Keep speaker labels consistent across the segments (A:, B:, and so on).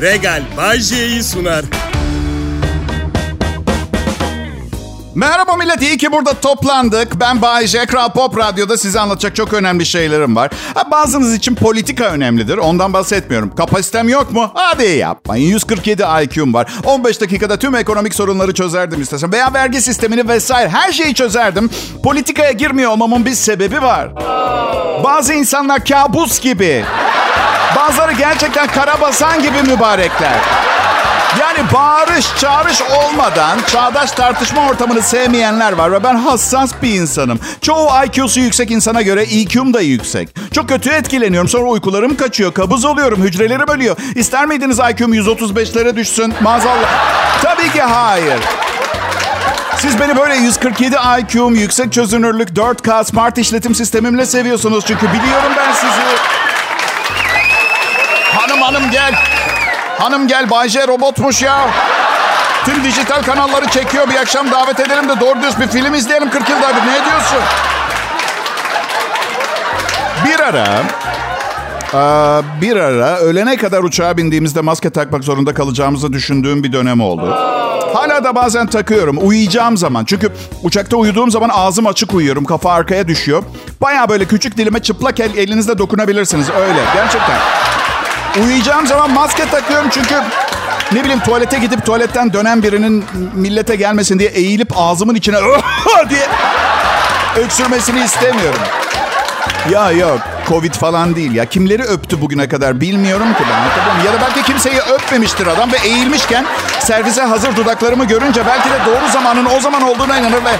A: Regal Bajje'yi sunar.
B: Merhaba millet, iyi ki burada toplandık. Ben Bayece, Kral Pop Radyo'da size anlatacak çok önemli şeylerim var. Ha, bazınız için politika önemlidir, ondan bahsetmiyorum. Kapasitem yok mu? Hadi yapmayın. 147 IQ'm var. 15 dakikada tüm ekonomik sorunları çözerdim istesem. Veya vergi sistemini vesaire her şeyi çözerdim. Politikaya girmiyor olmamın bir sebebi var. Bazı insanlar kabus gibi. Bazıları gerçekten karabasan gibi mübarekler. Yani bağırış, çağrış olmadan çağdaş tartışma ortamını sevmeyenler var ve ben hassas bir insanım. Çoğu IQ'su yüksek insana göre IQ'm da yüksek. Çok kötü etkileniyorum. Sonra uykularım kaçıyor. Kabız oluyorum. Hücrelerim ölüyor. İster miydiniz IQ'm 135'lere düşsün? Maazallah. Tabii ki hayır. Siz beni böyle 147 IQ'm, yüksek çözünürlük, 4K smart işletim sistemimle seviyorsunuz. Çünkü biliyorum ben sizi. Hanım hanım gel. Hanım gel Bayce robotmuş ya. Tüm dijital kanalları çekiyor. Bir akşam davet edelim de doğru düz bir film izleyelim 40 yılda bir. Ne diyorsun? Bir ara Aa, bir ara ölene kadar uçağa bindiğimizde maske takmak zorunda kalacağımızı düşündüğüm bir dönem oldu. Hala da bazen takıyorum. Uyuyacağım zaman. Çünkü uçakta uyuduğum zaman ağzım açık uyuyorum. Kafa arkaya düşüyor. Baya böyle küçük dilime çıplak el, elinizle dokunabilirsiniz. Öyle. Gerçekten. Uyuyacağım zaman maske takıyorum çünkü ne bileyim tuvalete gidip tuvaletten dönen birinin millete gelmesin diye eğilip ağzımın içine diye öksürmesini istemiyorum. Ya yok Covid falan değil ya. Kimleri öptü bugüne kadar bilmiyorum ki ben. Ya da belki kimseyi öpmemiştir adam ve eğilmişken servise hazır dudaklarımı görünce belki de doğru zamanın o zaman olduğuna inanır ve...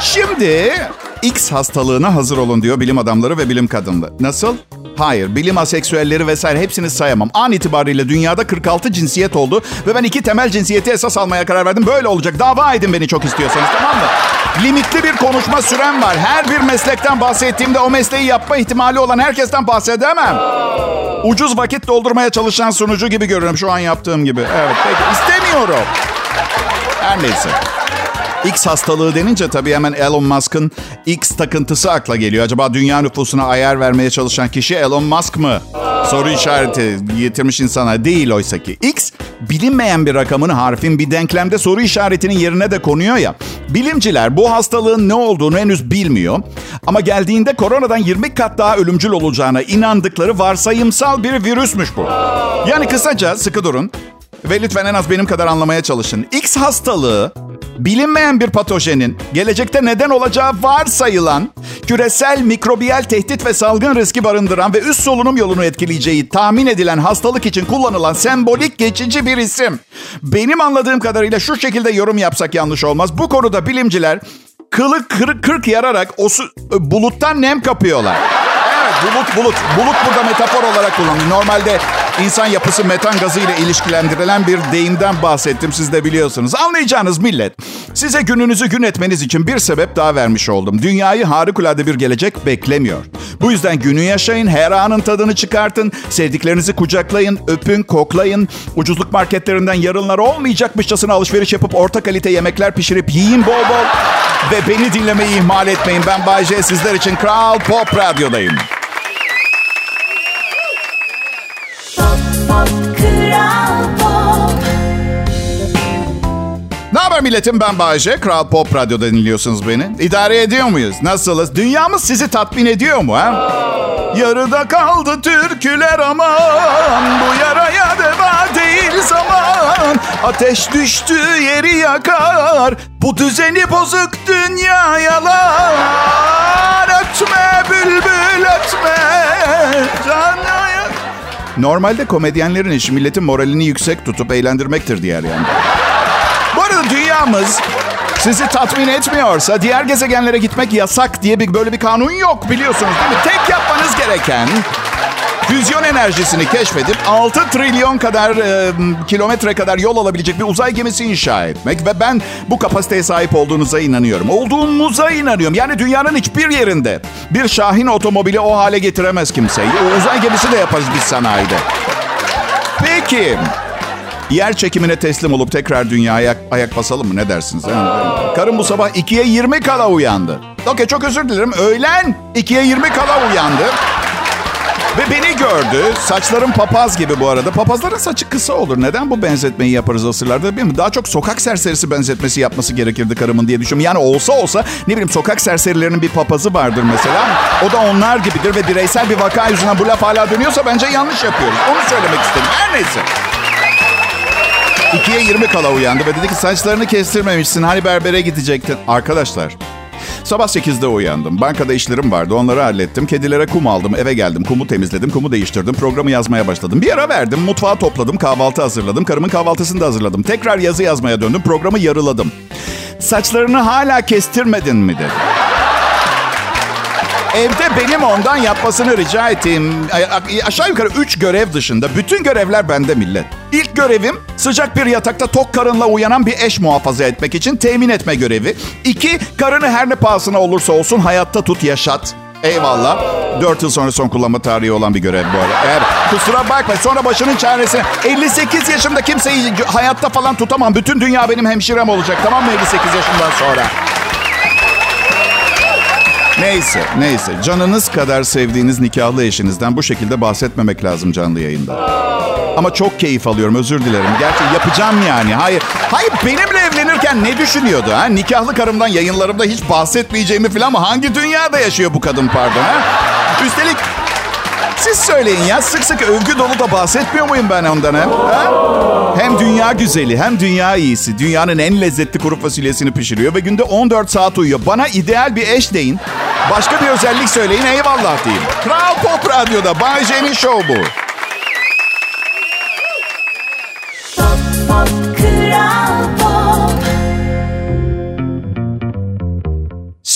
B: Şimdi X hastalığına hazır olun diyor bilim adamları ve bilim kadınları. Nasıl? Hayır, bilim aseksüelleri vesaire hepsini sayamam. An itibariyle dünyada 46 cinsiyet oldu ve ben iki temel cinsiyeti esas almaya karar verdim. Böyle olacak. Dava edin beni çok istiyorsanız tamam mı? Limitli bir konuşma sürem var. Her bir meslekten bahsettiğimde o mesleği yapma ihtimali olan herkesten bahsedemem. Ucuz vakit doldurmaya çalışan sunucu gibi görünüyorum şu an yaptığım gibi. Evet, peki. istemiyorum. Her neyse. X hastalığı denince tabii hemen Elon Musk'ın X takıntısı akla geliyor. Acaba dünya nüfusuna ayar vermeye çalışan kişi Elon Musk mı? Soru işareti getirmiş insana değil oysa ki. X bilinmeyen bir rakamın harfin bir denklemde soru işaretinin yerine de konuyor ya. Bilimciler bu hastalığın ne olduğunu henüz bilmiyor. Ama geldiğinde koronadan 20 kat daha ölümcül olacağına inandıkları varsayımsal bir virüsmüş bu. Yani kısaca sıkı durun ve lütfen en az benim kadar anlamaya çalışın. X hastalığı bilinmeyen bir patojenin gelecekte neden olacağı varsayılan küresel mikrobiyal tehdit ve salgın riski barındıran ve üst solunum yolunu etkileyeceği tahmin edilen hastalık için kullanılan sembolik geçici bir isim. Benim anladığım kadarıyla şu şekilde yorum yapsak yanlış olmaz. Bu konuda bilimciler kılı kırık kırk yararak o su, buluttan nem kapıyorlar. Evet bulut bulut. Bulut burada metafor olarak kullanılıyor. Normalde insan yapısı metan gazı ile ilişkilendirilen bir deyimden bahsettim. Siz de biliyorsunuz. Anlayacağınız millet. Size gününüzü gün etmeniz için bir sebep daha vermiş oldum. Dünyayı harikulade bir gelecek beklemiyor. Bu yüzden günü yaşayın, her anın tadını çıkartın, sevdiklerinizi kucaklayın, öpün, koklayın. Ucuzluk marketlerinden yarınlar olmayacakmışçasına alışveriş yapıp orta kalite yemekler pişirip yiyin bol bol. Ve beni dinlemeyi ihmal etmeyin. Ben Bay J sizler için Kral Pop Radyo'dayım. Ne haber milletim ben Bayece. Kral Pop Radyo'da dinliyorsunuz beni. İdare ediyor muyuz? Nasılız? Dünyamız sizi tatmin ediyor mu ha? Yarıda kaldı türküler aman Bu yaraya deva değil zaman Ateş düştü yeri yakar Bu düzeni bozuk dünya yalan Ötme bülbül ötme Canaya Normalde komedyenlerin işi milletin moralini yüksek tutup eğlendirmektir diğer yanda. Dünyamız sizi tatmin etmiyorsa diğer gezegenlere gitmek yasak diye bir böyle bir kanun yok biliyorsunuz değil mi? Tek yapmanız gereken füzyon enerjisini keşfedip 6 trilyon kadar e, kilometre kadar yol alabilecek bir uzay gemisi inşa etmek ve ben bu kapasiteye sahip olduğunuza inanıyorum. Olduğumuza inanıyorum. Yani dünyanın hiçbir yerinde bir Şahin otomobili o hale getiremez kimseyi. Uzay gemisi de yaparız biz sanayide. Peki Yer çekimine teslim olup tekrar dünyaya ayak basalım mı ne dersiniz? Ha? Karım bu sabah 2'ye 20 kala uyandı. Okey çok özür dilerim. Öğlen 2'ye 20 kala uyandı. Ve beni gördü. Saçlarım papaz gibi bu arada. Papazların saçı kısa olur. Neden bu benzetmeyi yaparız asırlarda bilmiyorum. Daha çok sokak serserisi benzetmesi yapması gerekirdi karımın diye düşünüyorum. Yani olsa olsa ne bileyim sokak serserilerinin bir papazı vardır mesela. O da onlar gibidir ve bireysel bir vaka yüzünden bu laf hala dönüyorsa bence yanlış yapıyoruz. Onu söylemek istedim. Her neyse. İkiye 20 kala uyandı ve dedi ki saçlarını kestirmemişsin. Hani berbere gidecektin. Arkadaşlar Sabah 8'de uyandım. Bankada işlerim vardı. Onları hallettim. Kedilere kum aldım. Eve geldim. Kumu temizledim. Kumu değiştirdim. Programı yazmaya başladım. Bir ara verdim. Mutfağı topladım. Kahvaltı hazırladım. Karımın kahvaltısını da hazırladım. Tekrar yazı yazmaya döndüm. Programı yarıladım. Saçlarını hala kestirmedin mi dedi. Evde benim ondan yapmasını rica ettiğim aşağı yukarı 3 görev dışında bütün görevler bende millet. İlk görevim sıcak bir yatakta tok karınla uyanan bir eş muhafaza etmek için temin etme görevi. İki, karını her ne pahasına olursa olsun hayatta tut yaşat. Eyvallah. 4 yıl sonra son kullanma tarihi olan bir görev bu arada. Eğer kusura bakma sonra başının çaresine 58 yaşımda kimseyi hayatta falan tutamam. Bütün dünya benim hemşirem olacak tamam mı 58 yaşından sonra? Neyse, neyse. Canınız kadar sevdiğiniz nikahlı eşinizden bu şekilde bahsetmemek lazım canlı yayında. Ama çok keyif alıyorum, özür dilerim. Gerçi yapacağım yani. Hayır, hayır benimle evlenirken ne düşünüyordu? Ha? Nikahlı karımdan yayınlarımda hiç bahsetmeyeceğimi falan ama hangi dünyada yaşıyor bu kadın pardon? Ha? Üstelik siz söyleyin ya sık sık övgü dolu da bahsetmiyor muyum ben ondan hem? Ha? Hem dünya güzeli hem dünya iyisi. Dünyanın en lezzetli kuru fasulyesini pişiriyor ve günde 14 saat uyuyor. Bana ideal bir eş deyin. Başka bir özellik söyleyin eyvallah diyeyim. Kral Pop Radyo'da Bay J'nin show bu. Pop, pop, kral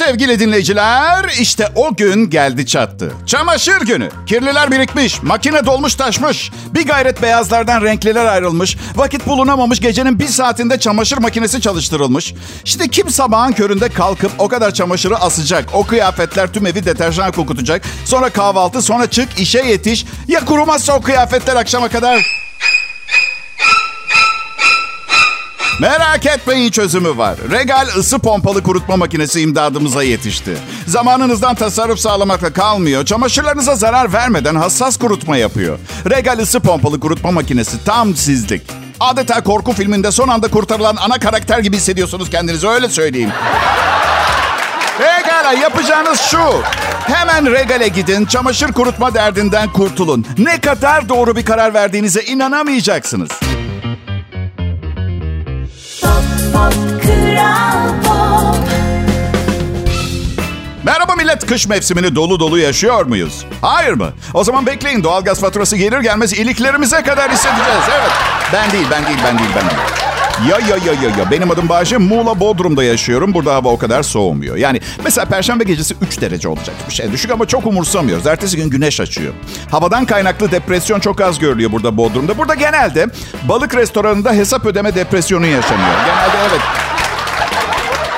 B: Sevgili dinleyiciler, işte o gün geldi çattı. Çamaşır günü. Kirliler birikmiş, makine dolmuş taşmış. Bir gayret beyazlardan renkliler ayrılmış. Vakit bulunamamış, gecenin bir saatinde çamaşır makinesi çalıştırılmış. İşte kim sabahın köründe kalkıp o kadar çamaşırı asacak. O kıyafetler tüm evi deterjan kokutacak. Sonra kahvaltı, sonra çık, işe yetiş. Ya kurumazsa o kıyafetler akşama kadar Merak etmeyin çözümü var. Regal ısı pompalı kurutma makinesi imdadımıza yetişti. Zamanınızdan tasarruf sağlamakla kalmıyor. Çamaşırlarınıza zarar vermeden hassas kurutma yapıyor. Regal ısı pompalı kurutma makinesi tam sizlik. Adeta korku filminde son anda kurtarılan ana karakter gibi hissediyorsunuz kendinizi öyle söyleyeyim. Regal'a yapacağınız şu. Hemen Regal'e gidin, çamaşır kurutma derdinden kurtulun. Ne kadar doğru bir karar verdiğinize inanamayacaksınız. Merhaba millet, kış mevsimini dolu dolu yaşıyor muyuz? Hayır mı? O zaman bekleyin, doğalgaz faturası gelir gelmez iliklerimize kadar hissedeceğiz. Evet, ben değil, ben değil, ben değil, ben değil. Ya ya ya ya ya. Benim adım Bayce. Muğla Bodrum'da yaşıyorum. Burada hava o kadar soğumuyor. Yani mesela perşembe gecesi 3 derece olacak. Bir şey düşük ama çok umursamıyoruz. Ertesi gün güneş açıyor. Havadan kaynaklı depresyon çok az görülüyor burada Bodrum'da. Burada genelde balık restoranında hesap ödeme depresyonu yaşanıyor. Genelde evet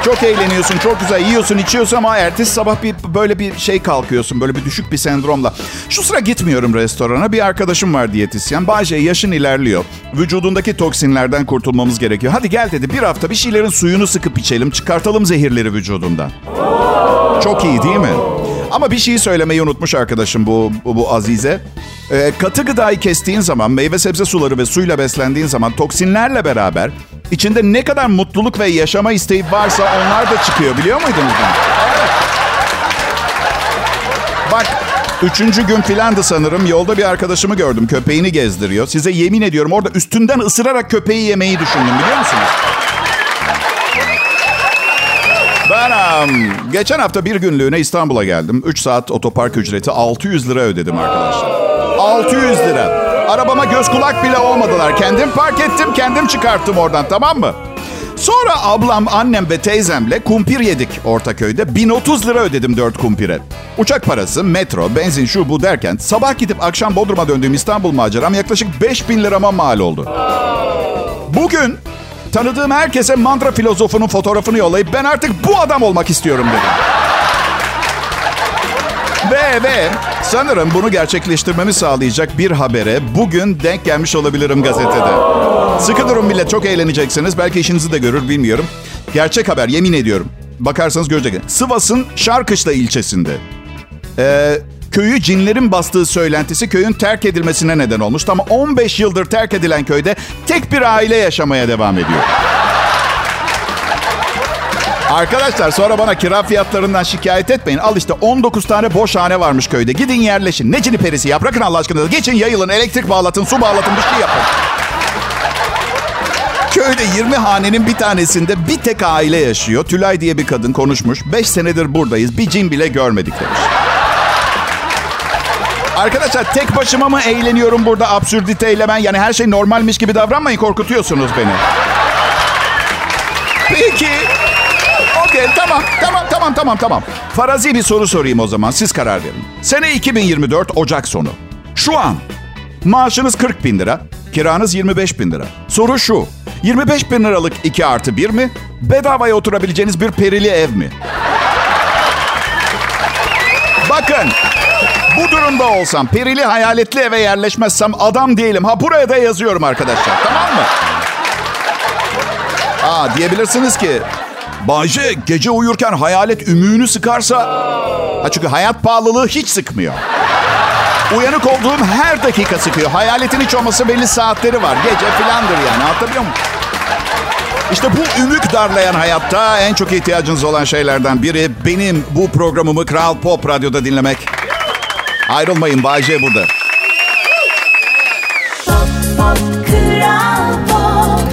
B: çok eğleniyorsun, çok güzel yiyorsun, içiyorsun ama ertesi sabah bir böyle bir şey kalkıyorsun. Böyle bir düşük bir sendromla. Şu sıra gitmiyorum restorana. Bir arkadaşım var diyetisyen. Bayce yaşın ilerliyor. Vücudundaki toksinlerden kurtulmamız gerekiyor. Hadi gel dedi bir hafta bir şeylerin suyunu sıkıp içelim. Çıkartalım zehirleri vücudundan. Çok iyi değil mi? Ama bir şeyi söylemeyi unutmuş arkadaşım bu, bu, bu Azize. Ee, katı gıdayı kestiğin zaman, meyve sebze suları ve suyla beslendiğin zaman toksinlerle beraber içinde ne kadar mutluluk ve yaşama isteği varsa onlar da çıkıyor. Biliyor muydunuz. Bak Üçüncü gün filandı sanırım. Yolda bir arkadaşımı gördüm. Köpeğini gezdiriyor. Size yemin ediyorum orada üstünden ısırarak köpeği yemeyi düşündüm biliyor musunuz? Um, geçen hafta bir günlüğüne İstanbul'a geldim. 3 saat otopark ücreti 600 lira ödedim arkadaşlar. 600 lira. Arabama göz kulak bile olmadılar. Kendim park ettim, kendim çıkarttım oradan tamam mı? Sonra ablam, annem ve teyzemle kumpir yedik Ortaköy'de. 1030 lira ödedim 4 kumpire. Uçak parası, metro, benzin şu bu derken sabah gidip akşam Bodrum'a döndüğüm İstanbul maceram yaklaşık 5000 lirama mal oldu. Bugün tanıdığım herkese mantra filozofunun fotoğrafını yollayıp ben artık bu adam olmak istiyorum dedim. ve ve sanırım bunu gerçekleştirmemi sağlayacak bir habere bugün denk gelmiş olabilirim gazetede. Sıkı durun millet çok eğleneceksiniz. Belki işinizi de görür bilmiyorum. Gerçek haber yemin ediyorum. Bakarsanız göreceksiniz. Sivas'ın Şarkışla ilçesinde. Ee, köyü cinlerin bastığı söylentisi köyün terk edilmesine neden olmuş. Ama 15 yıldır terk edilen köyde tek bir aile yaşamaya devam ediyor. Arkadaşlar sonra bana kira fiyatlarından şikayet etmeyin. Al işte 19 tane boş hane varmış köyde. Gidin yerleşin. Ne cini perisi ya? Bırakın Allah aşkına. Geçin yayılın, elektrik bağlatın, su bağlatın, bir şey yapın. Köyde 20 hanenin bir tanesinde bir tek aile yaşıyor. Tülay diye bir kadın konuşmuş. 5 senedir buradayız. Bir cin bile görmedik demiş. Arkadaşlar tek başıma mı eğleniyorum burada absürditeyle ben? Yani her şey normalmiş gibi davranmayın korkutuyorsunuz beni. Peki. Okey tamam tamam tamam tamam tamam. Farazi bir soru sorayım o zaman siz karar verin. Sene 2024 Ocak sonu. Şu an maaşınız 40 bin lira, kiranız 25 bin lira. Soru şu. 25 bin liralık 2 artı 1 mi? Bedavaya oturabileceğiniz bir perili ev mi? Bakın bu durumda olsam, perili hayaletli eve yerleşmezsem adam değilim. Ha buraya da yazıyorum arkadaşlar tamam mı? Aa diyebilirsiniz ki Bayce gece uyurken hayalet ümüğünü sıkarsa... Ha çünkü hayat pahalılığı hiç sıkmıyor. Uyanık olduğum her dakika sıkıyor. Hayaletin hiç olması belli saatleri var. Gece filandır yani anlatabiliyor muyum? İşte bu ümük darlayan hayatta en çok ihtiyacınız olan şeylerden biri benim bu programımı Kral Pop Radyo'da dinlemek. Ayrılmayın Bayce burada.
C: Pop, pop, Kral Pop.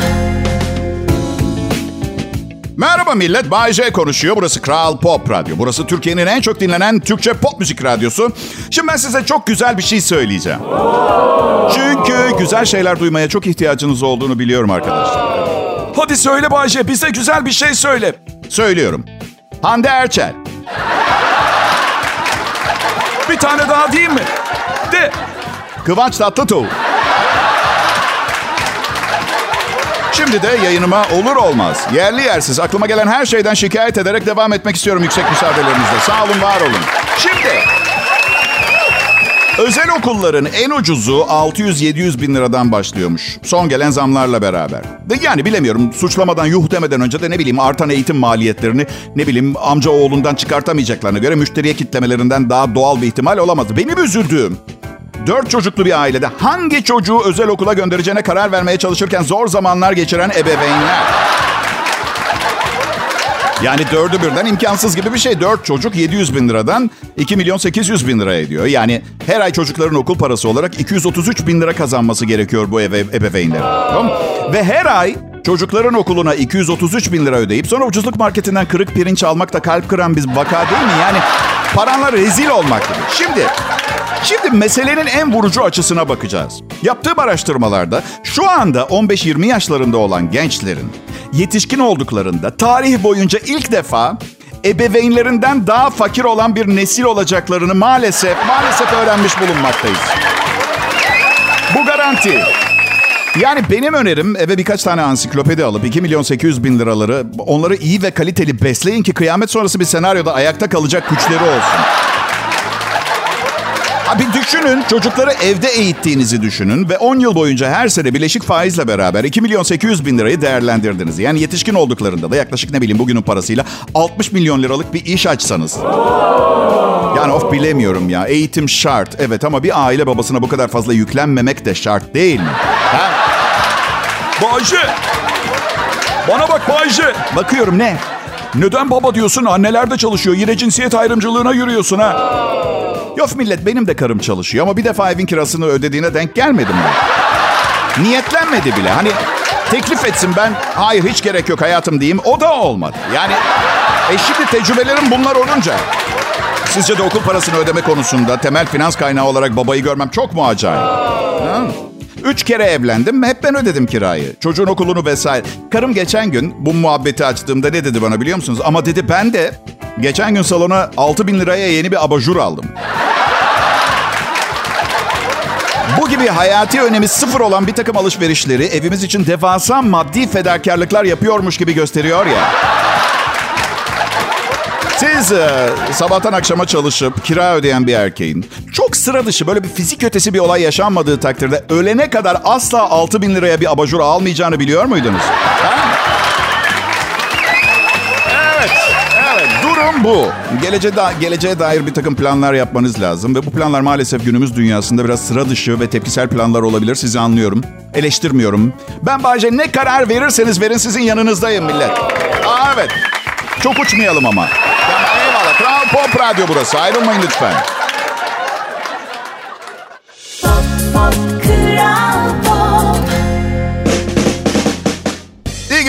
B: Merhaba millet, Bay J konuşuyor. Burası Kral Pop Radyo. Burası Türkiye'nin en çok dinlenen Türkçe pop müzik radyosu. Şimdi ben size çok güzel bir şey söyleyeceğim. Çünkü güzel şeyler duymaya çok ihtiyacınız olduğunu biliyorum arkadaşlar.
A: Hadi söyle Bayce bize güzel bir şey söyle.
B: Söylüyorum. Hande Erçel.
A: Daha değil mi? De.
B: Kıvanç Tatlıtuğ. Şimdi de yayınıma olur olmaz, yerli yersiz aklıma gelen her şeyden şikayet ederek devam etmek istiyorum yüksek müsaadelerinizle. Sağ olun, var olun. Şimdi, özel okulların en ucuzu 600-700 bin liradan başlıyormuş. Son gelen zamlarla beraber. Ve yani bilemiyorum, suçlamadan yuh demeden önce de ne bileyim artan eğitim maliyetlerini ne bileyim amca oğlundan çıkartamayacaklarına göre müşteriye kitlemelerinden daha doğal bir ihtimal olamaz. Benim üzüldüğüm Dört çocuklu bir ailede hangi çocuğu özel okula göndereceğine karar vermeye çalışırken zor zamanlar geçiren ebeveynler. Yani dördü birden imkansız gibi bir şey. Dört çocuk 700 bin liradan 2 milyon 800 bin lira ediyor. Yani her ay çocukların okul parası olarak 233 bin lira kazanması gerekiyor bu ebe ebeveynlerin. Tamam? Ve her ay çocukların okuluna 233 bin lira ödeyip sonra ucuzluk marketinden kırık pirinç almak da kalp kıran bir vaka değil mi? Yani paranla rezil olmak gibi. Şimdi Şimdi meselenin en vurucu açısına bakacağız. Yaptığım araştırmalarda şu anda 15-20 yaşlarında olan gençlerin yetişkin olduklarında tarih boyunca ilk defa ebeveynlerinden daha fakir olan bir nesil olacaklarını maalesef maalesef öğrenmiş bulunmaktayız. Bu garanti. Yani benim önerim eve birkaç tane ansiklopedi alıp 2 milyon 800 bin liraları onları iyi ve kaliteli besleyin ki kıyamet sonrası bir senaryoda ayakta kalacak güçleri olsun. Ha bir düşünün çocukları evde eğittiğinizi düşünün ve 10 yıl boyunca her sene bileşik faizle beraber 2 milyon 800 bin lirayı değerlendirdiniz. Yani yetişkin olduklarında da yaklaşık ne bileyim bugünün parasıyla 60 milyon liralık bir iş açsanız. Yani of bilemiyorum ya eğitim şart evet ama bir aile babasına bu kadar fazla yüklenmemek de şart değil mi? Ha?
A: Bayce. Bana bak Bayce.
B: Bakıyorum ne?
A: Neden baba diyorsun? Anneler de çalışıyor. Yine cinsiyet ayrımcılığına yürüyorsun ha.
B: Yok millet benim de karım çalışıyor ama bir defa evin kirasını ödediğine denk gelmedim ben. Niyetlenmedi bile. Hani teklif etsin ben hayır hiç gerek yok hayatım diyeyim o da olmadı. Yani e şimdi tecrübelerim bunlar olunca. Sizce de okul parasını ödeme konusunda temel finans kaynağı olarak babayı görmem çok mu acayip? Ha? Üç kere evlendim. Hep ben ödedim kirayı. Çocuğun okulunu vesaire. Karım geçen gün bu muhabbeti açtığımda ne dedi bana biliyor musunuz? Ama dedi ben de geçen gün salona 6 bin liraya yeni bir abajur aldım. Bu gibi hayati önemi sıfır olan bir takım alışverişleri evimiz için devasa maddi fedakarlıklar yapıyormuş gibi gösteriyor ya. Siz e, sabahtan akşama çalışıp kira ödeyen bir erkeğin çok sıra dışı böyle bir fizik ötesi bir olay yaşanmadığı takdirde ölene kadar asla 6 bin liraya bir abajur almayacağını biliyor muydunuz? Evet. Durum bu. Geleceğe, da, geleceğe dair bir takım planlar yapmanız lazım. Ve bu planlar maalesef günümüz dünyasında biraz sıra dışı ve tepkisel planlar olabilir. Sizi anlıyorum. Eleştirmiyorum. Ben Bayce ne karar verirseniz verin sizin yanınızdayım millet. Aa, evet. Çok uçmayalım ama. Kral Pop Radyo burası. Ayrılmayın lütfen.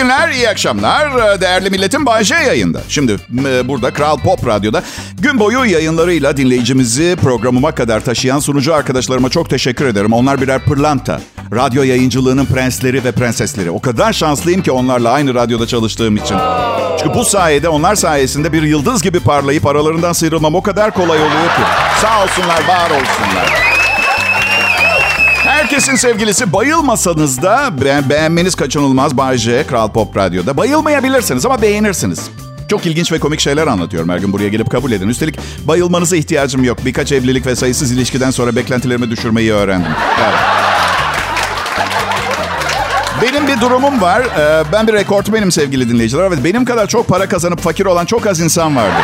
B: Günler, iyi akşamlar. Değerli milletin Bayce yayında. Şimdi e, burada Kral Pop Radyo'da gün boyu yayınlarıyla dinleyicimizi programıma kadar taşıyan sunucu arkadaşlarıma çok teşekkür ederim. Onlar birer pırlanta. Radyo yayıncılığının prensleri ve prensesleri. O kadar şanslıyım ki onlarla aynı radyoda çalıştığım için. Çünkü bu sayede onlar sayesinde bir yıldız gibi parlayıp aralarından sıyrılmam o kadar kolay oluyor ki. Sağ olsunlar, var olsunlar. Herkesin sevgilisi bayılmasanız da be- beğenmeniz kaçınılmaz Bay J, Kral Pop Radyo'da. Bayılmayabilirsiniz ama beğenirsiniz. Çok ilginç ve komik şeyler anlatıyorum her gün buraya gelip kabul edin. Üstelik bayılmanıza ihtiyacım yok. Birkaç evlilik ve sayısız ilişkiden sonra beklentilerimi düşürmeyi öğrendim. Evet. Benim bir durumum var. Ee, Ben bir rekortmenim sevgili dinleyiciler. Evet, benim kadar çok para kazanıp fakir olan çok az insan vardı.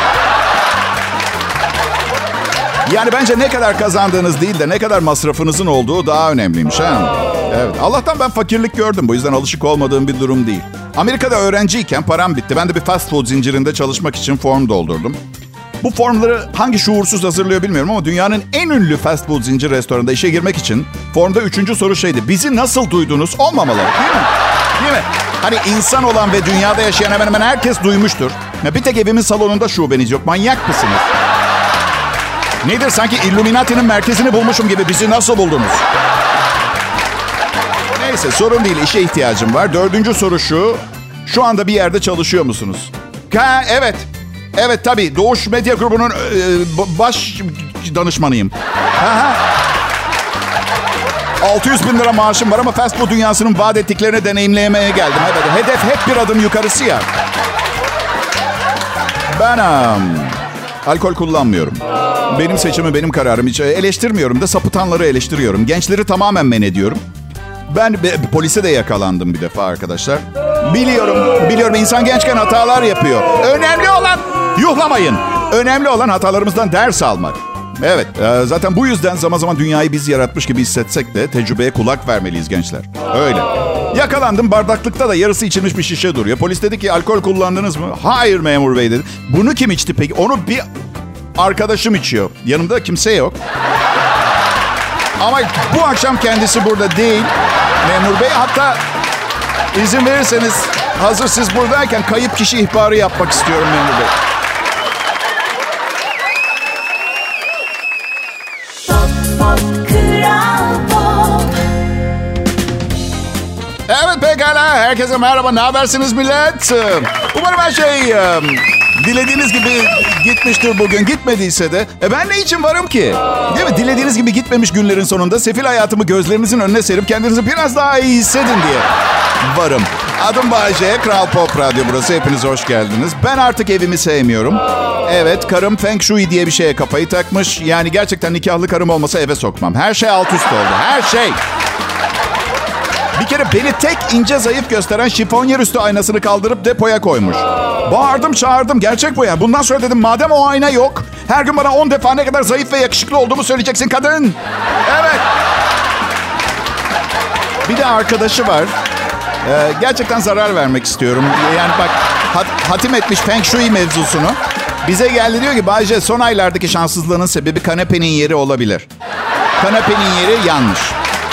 B: Yani bence ne kadar kazandığınız değil de ne kadar masrafınızın olduğu daha önemliymiş. Ha? Evet. Allah'tan ben fakirlik gördüm. Bu yüzden alışık olmadığım bir durum değil. Amerika'da öğrenciyken param bitti. Ben de bir fast food zincirinde çalışmak için form doldurdum. Bu formları hangi şuursuz hazırlıyor bilmiyorum ama dünyanın en ünlü fast food zincir restoranında işe girmek için formda üçüncü soru şeydi. Bizi nasıl duydunuz? Olmamalı. Değil mi? Değil mi? Hani insan olan ve dünyada yaşayan hemen hemen herkes duymuştur. Ya bir tek evimin salonunda şubeniz yok. Manyak mısınız? Nedir sanki Illuminati'nin merkezini bulmuşum gibi bizi nasıl buldunuz? Neyse sorun değil işe ihtiyacım var. Dördüncü soru şu. Şu anda bir yerde çalışıyor musunuz? Ha evet. Evet tabii Doğuş Medya Grubu'nun e, baş danışmanıyım. Aha. 600 bin lira maaşım var ama fast food dünyasının vaat ettiklerini deneyimlemeye geldim. Evet, hedef hep bir adım yukarısı ya. Ben um, alkol kullanmıyorum. Benim seçimi benim kararım. Hiç eleştirmiyorum da sapıtanları eleştiriyorum. Gençleri tamamen men ediyorum. Ben be- polise de yakalandım bir defa arkadaşlar. Biliyorum, biliyorum insan gençken hatalar yapıyor. Önemli olan yuhlamayın. Önemli olan hatalarımızdan ders almak. Evet, e, zaten bu yüzden zaman zaman dünyayı biz yaratmış gibi hissetsek de tecrübeye kulak vermeliyiz gençler. Öyle. Yakalandım bardaklıkta da yarısı içilmiş bir şişe duruyor. Polis dedi ki alkol kullandınız mı? Hayır memur bey dedi. Bunu kim içti peki? Onu bir arkadaşım içiyor. Yanımda kimse yok. Ama bu akşam kendisi burada değil memur bey. Hatta izin verirseniz hazır siz buradayken kayıp kişi ihbarı yapmak istiyorum memur bey. Herkese merhaba. Ne habersiniz millet? Umarım her şey dilediğiniz gibi gitmiştir bugün. Gitmediyse de e ben ne için varım ki? Değil mi? Dilediğiniz gibi gitmemiş günlerin sonunda sefil hayatımı gözlerinizin önüne serip kendinizi biraz daha iyi hissedin diye varım. Adım Bayce, Kral Pop Radyo burası. Hepiniz hoş geldiniz. Ben artık evimi sevmiyorum. Evet, karım Feng Shui diye bir şeye kafayı takmış. Yani gerçekten nikahlı karım olmasa eve sokmam. Her şey alt üst oldu. Her şey. Bir kere beni tek ince zayıf gösteren şifonyer üstü aynasını kaldırıp depoya koymuş. Bağırdım çağırdım gerçek bu yani. Bundan sonra dedim madem o ayna yok. Her gün bana 10 defa ne kadar zayıf ve yakışıklı olduğumu söyleyeceksin kadın. Evet. Bir de arkadaşı var. Ee, gerçekten zarar vermek istiyorum. Yani bak hat- hatim etmiş Feng Shui mevzusunu. Bize geldi diyor ki Bayce son aylardaki şanssızlığının sebebi kanepenin yeri olabilir. Kanepenin yeri yanlış.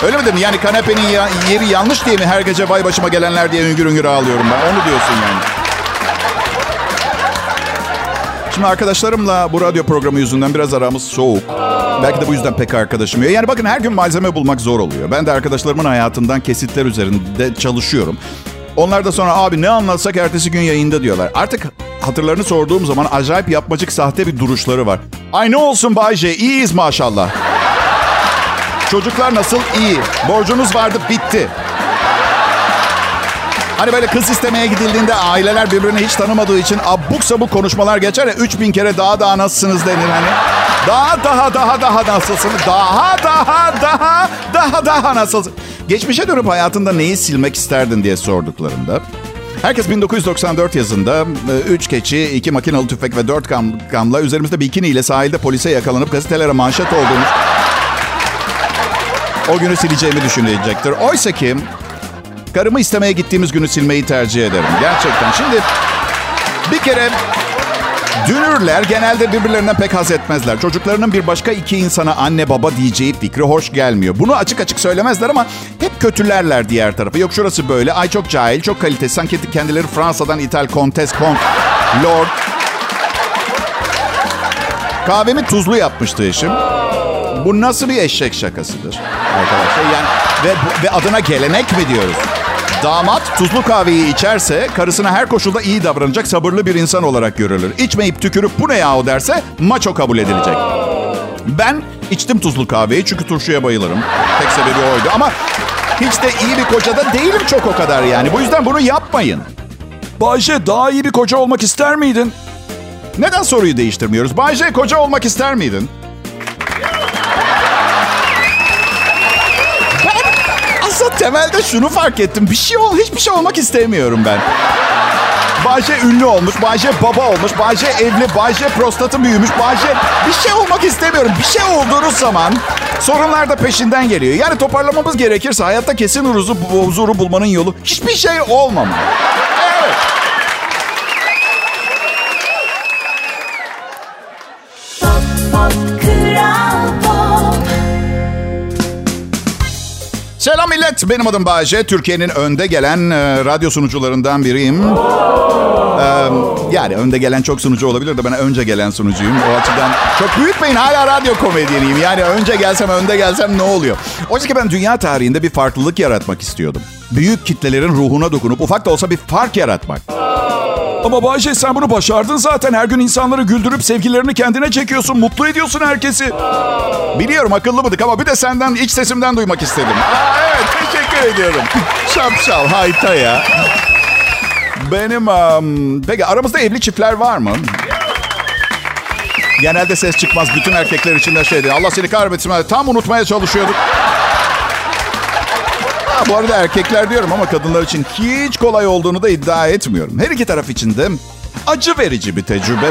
B: Öyle mi dedim? Yani kanepenin ya- yeri yanlış diye mi her gece vay başıma gelenler diye üngür üngür ağlıyorum ben? Onu diyorsun yani. Şimdi arkadaşlarımla bu radyo programı yüzünden biraz aramız soğuk. Belki de bu yüzden pek arkadaşım yok. Yani bakın her gün malzeme bulmak zor oluyor. Ben de arkadaşlarımın hayatından kesitler üzerinde çalışıyorum. Onlar da sonra abi ne anlatsak ertesi gün yayında diyorlar. Artık hatırlarını sorduğum zaman acayip yapmacık sahte bir duruşları var. Ay ne olsun Bayce iyiyiz maşallah. Çocuklar nasıl? İyi. Borcunuz vardı bitti. Hani böyle kız istemeye gidildiğinde aileler birbirini hiç tanımadığı için abuk sabuk konuşmalar geçer ya 3000 kere daha daha nasılsınız denir hani. Daha daha daha daha nasılsınız? Daha daha daha daha daha nasılsın? Geçmişe dönüp hayatında neyi silmek isterdin diye sorduklarında Herkes 1994 yazında 3 keçi, 2 makinalı tüfek ve 4 kam, kamla üzerimizde bikini ile sahilde polise yakalanıp gazetelere manşet olduğumuz o günü sileceğimi düşünecektir. Oysa ki karımı istemeye gittiğimiz günü silmeyi tercih ederim. Gerçekten. Şimdi bir kere dünürler genelde birbirlerinden pek haz etmezler. Çocuklarının bir başka iki insana anne baba diyeceği fikri hoş gelmiyor. Bunu açık açık söylemezler ama hep kötülerler diğer tarafı. Yok şurası böyle. Ay çok cahil, çok kalitesiz. Sanki kendileri Fransa'dan İtal Kontes, Kont, Lord. Kahvemi tuzlu yapmıştı eşim. Bu nasıl bir eşek şakasıdır arkadaşlar? Yani ve, ve adına gelenek mi diyoruz? Damat tuzlu kahveyi içerse karısına her koşulda iyi davranacak sabırlı bir insan olarak görülür. İçmeyip tükürüp bu ne yahu derse maço kabul edilecek. Ben içtim tuzlu kahveyi çünkü turşuya bayılırım. Tek sebebi oydu ama hiç de iyi bir koca da değilim çok o kadar yani. Bu yüzden bunu yapmayın.
A: Bayşe daha iyi bir koca olmak ister miydin?
B: Neden soruyu değiştirmiyoruz? Bayce koca olmak ister miydin? Temelde şunu fark ettim. Bir şey ol, hiçbir şey olmak istemiyorum ben. Bayce ünlü olmuş, Bayce baba olmuş, Bayce evli, Bayce prostatı büyümüş, Bayce bir şey olmak istemiyorum. Bir şey olduğunuz zaman sorunlar da peşinden geliyor. Yani toparlamamız gerekirse hayatta kesin huruzu, huzuru bulmanın yolu hiçbir şey olmama. Evet. Millet. Benim adım Bayece. Türkiye'nin önde gelen e, radyo sunucularından biriyim. E, yani önde gelen çok sunucu olabilir de ben önce gelen sunucuyum. O açıdan çok büyütmeyin. Hala radyo komedyeniyim. Yani önce gelsem önde gelsem ne oluyor? Oysa ki ben dünya tarihinde bir farklılık yaratmak istiyordum. Büyük kitlelerin ruhuna dokunup ufak da olsa bir fark yaratmak.
A: Ama Bayşe sen bunu başardın zaten. Her gün insanları güldürüp sevgilerini kendine çekiyorsun. Mutlu ediyorsun herkesi.
B: Biliyorum akıllı mıdık ama bir de senden iç sesimden duymak istedim. Aa, evet teşekkür ediyorum. Şapşal hayta ya. Benim um, peki aramızda evli çiftler var mı? Genelde ses çıkmaz. Bütün erkekler içinde şeydi. Allah seni kahretsin. Tam unutmaya çalışıyorduk. Ha, bu arada erkekler diyorum ama kadınlar için hiç kolay olduğunu da iddia etmiyorum. Her iki taraf için de acı verici bir tecrübe.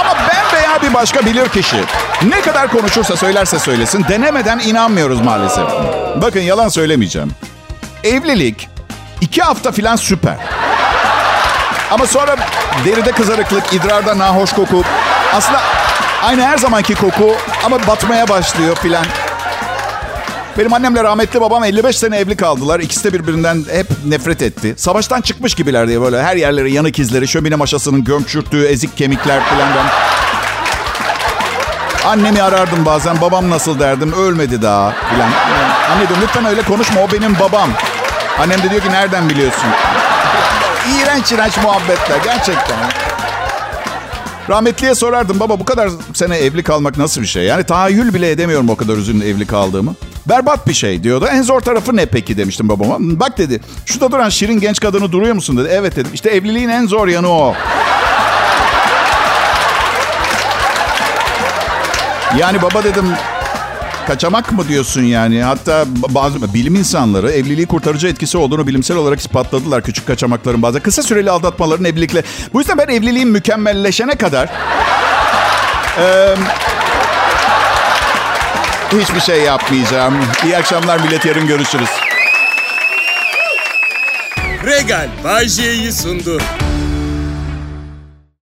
B: Ama ben veya bir başka bilir kişi ne kadar konuşursa söylerse söylesin denemeden inanmıyoruz maalesef. Bakın yalan söylemeyeceğim. Evlilik iki hafta filan süper. Ama sonra deride kızarıklık, idrarda nahoş koku. Aslında aynı her zamanki koku ama batmaya başlıyor filan. Benim annemle rahmetli babam 55 sene evli kaldılar. İkisi de birbirinden hep nefret etti. Savaştan çıkmış gibiler diye böyle her yerleri yanık izleri, şömine maşasının gömçürttüğü ezik kemikler falan. Annemi arardım bazen. Babam nasıl derdim. Ölmedi daha filan. Anne diyorum lütfen öyle konuşma. O benim babam. Annem de diyor ki nereden biliyorsun? İğrenç iğrenç muhabbetler gerçekten. Rahmetliye sorardım baba bu kadar sene evli kalmak nasıl bir şey? Yani tahayyül bile edemiyorum o kadar uzun evli kaldığımı. Berbat bir şey diyordu. En zor tarafı ne peki demiştim babama. Bak dedi şurada duran şirin genç kadını duruyor musun dedi. Evet dedim. İşte evliliğin en zor yanı o. Yani baba dedim kaçamak mı diyorsun yani? Hatta bazı bilim insanları evliliği kurtarıcı etkisi olduğunu bilimsel olarak ispatladılar küçük kaçamakların bazı. Kısa süreli aldatmaların evlilikle. Bu yüzden ben evliliğin mükemmelleşene kadar e, hiçbir şey yapmayacağım. İyi akşamlar millet yarın görüşürüz.
D: Regal Bay sundu.